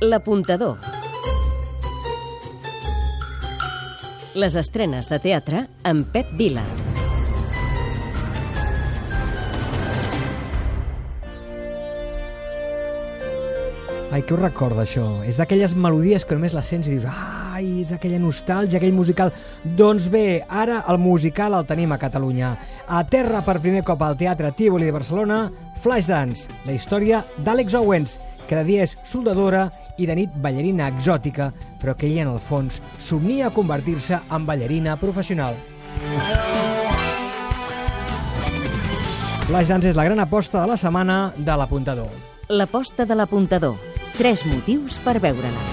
L'apuntador. Les estrenes de teatre amb Pep Vila. Ai, què us recorda això? És d'aquelles melodies que només les sents i dius ai, és aquella nostàlgia, aquell musical. Doncs bé, ara el musical el tenim a Catalunya. A terra per primer cop al Teatre Tívoli de Barcelona, Flashdance, la història d'Àlex Owens, que de dia és soldadora i de nit ballarina exòtica, però que ella en el fons somnia convertir-se en ballarina professional. Flashdance és la gran aposta de la setmana de l'apuntador. L'aposta de l'apuntador. Tres motius per veure-la.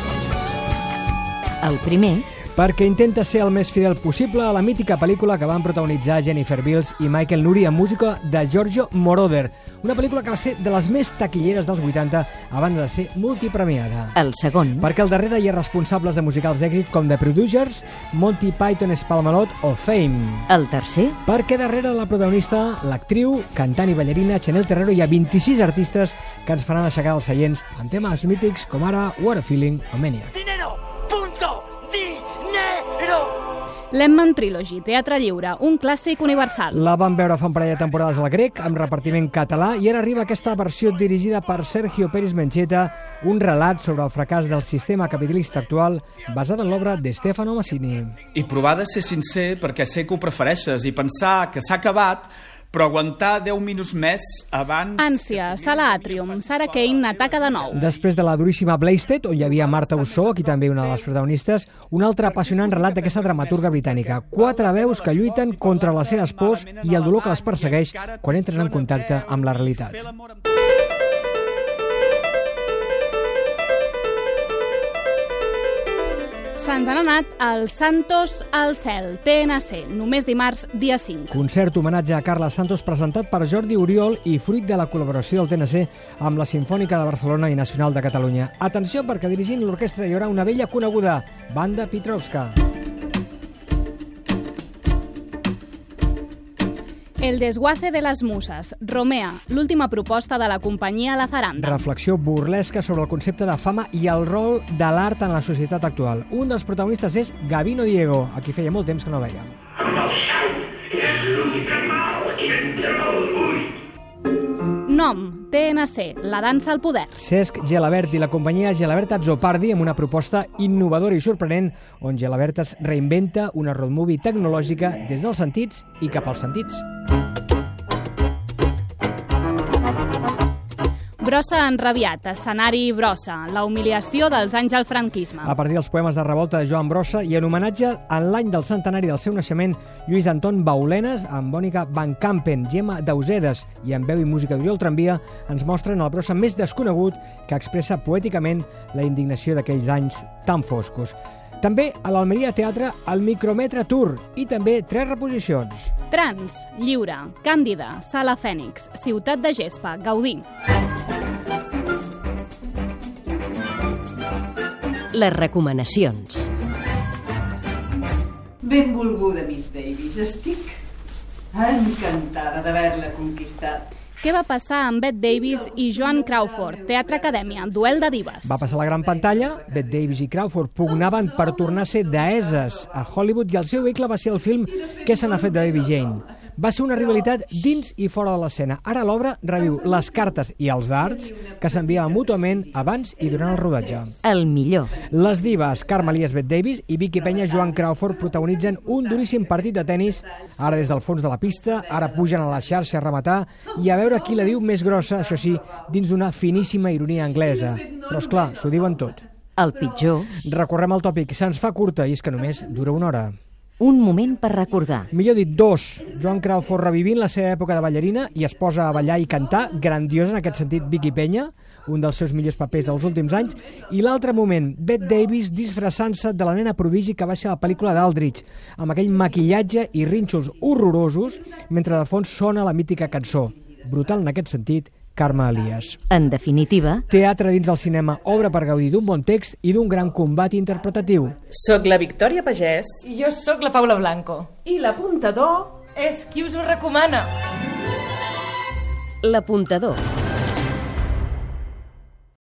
El primer, perquè intenta ser el més fidel possible a la mítica pel·lícula que van protagonitzar Jennifer Bills i Michael Nuri amb música de Giorgio Moroder, una pel·lícula que va ser de les més taquilleres dels 80 a banda de ser multipremiada. el segon, Perquè al darrere hi ha responsables de musicals d'èxit com The Producers, Monty Python Spalmalot o Fame. el tercer, Perquè darrere la protagonista, l'actriu, cantant i ballarina Chanel Terrero hi ha 26 artistes que ens faran aixecar els seients amb temes mítics com ara What a Feeling o Maniac. Lemman Trilogy, Teatre Lliure, un clàssic universal. La vam veure fa un parell de temporades al grec, amb repartiment català, i ara arriba aquesta versió dirigida per Sergio Pérez Mencheta, un relat sobre el fracàs del sistema capitalista actual basat en l'obra de Stefano Massini. I provar de ser sincer perquè sé que ho prefereixes i pensar que s'ha acabat, però aguantar 10 minuts més abans... Ànsia, Sala Atrium, Sarah Kane ataca de nou. Després de la duríssima Blasted, on hi havia Marta Ussó, aquí també una de les protagonistes, un altre apassionant relat d'aquesta dramaturga britànica. Quatre veus que lluiten contra les seves pors i el dolor que les persegueix quan entren en contacte amb la realitat. Se'ns han anat els Santos al cel, TNC, només dimarts, dia 5. Concert homenatge a Carles Santos presentat per Jordi Oriol i fruit de la col·laboració del TNC amb la Sinfònica de Barcelona i Nacional de Catalunya. Atenció perquè dirigint l'orquestra hi haurà una vella coneguda, Banda Petrovska. El desguace de les muses, Romea, l'última proposta de la companyia La Zaranda. Reflexió burlesca sobre el concepte de fama i el rol de l'art en la societat actual. Un dels protagonistes és Gavino Diego, a qui feia molt temps que no veiem. Nom, TNC, la dansa al poder. Cesc Gelabert i la companyia Gelabert Azzopardi amb una proposta innovadora i sorprenent on Gelabert es reinventa una road movie tecnològica des dels sentits i cap als sentits. Brossa enrabiat, escenari brossa, la humiliació dels anys del franquisme. A partir dels poemes de revolta de Joan Brossa i en homenatge en l'any del centenari del seu naixement, Lluís Anton Baulenes, amb Bònica Van Campen, Gemma Dausedes i amb veu i música d'Oriol Tramvia, ens mostren el brossa més desconegut que expressa poèticament la indignació d'aquells anys tan foscos. També a l'Almeria Teatre el Micrometre Tour i també tres reposicions. Trans, Lliure, Càndida, Sala Fènix, Ciutat de Gespa, Gaudí. les recomanacions. Benvolguda, Miss Davis. Estic encantada d'haver-la conquistat. Què va passar amb Bette Davis i Joan Crawford, Teatre Acadèmia, duel de divas? Va passar a la gran pantalla, Bette Davis i Crawford pugnaven per tornar a ser deeses a Hollywood i el seu vehicle va ser el film Què se n'ha fet de Baby Jane. Va ser una rivalitat dins i fora de l'escena. Ara l'obra reviu les cartes i els darts que s'enviaven mútuament abans i durant el rodatge. El millor. Les divas Carme Elias Bette Davis i Vicky Penya Joan Crawford protagonitzen un duríssim partit de tennis, ara des del fons de la pista, ara pugen a la xarxa a rematar i a veure qui la diu més grossa, això sí, dins d'una finíssima ironia anglesa. Però, és clar, s'ho diuen tot. El pitjor. Recorrem el tòpic, se'ns fa curta i és que només dura una hora. Un moment per recordar. Millor dit, dos. Joan Crawford revivint la seva època de ballarina i es posa a ballar i cantar, grandiosa en aquest sentit Vicky Penya, un dels seus millors papers dels últims anys, i l'altre moment, Bette Davis disfressant-se de la nena prodigi que va ser la pel·lícula d'Aldrich, amb aquell maquillatge i rínxols horrorosos, mentre de fons sona la mítica cançó. Brutal en aquest sentit, Carme Elias. En definitiva, Teatre dins del cinema, obra per gaudir d'un bon text i d'un gran combat interpretatiu. Soc la Victòria Pagès. I jo sóc la Paula Blanco. I l'apuntador És qui us ho recomana. l'apuntador.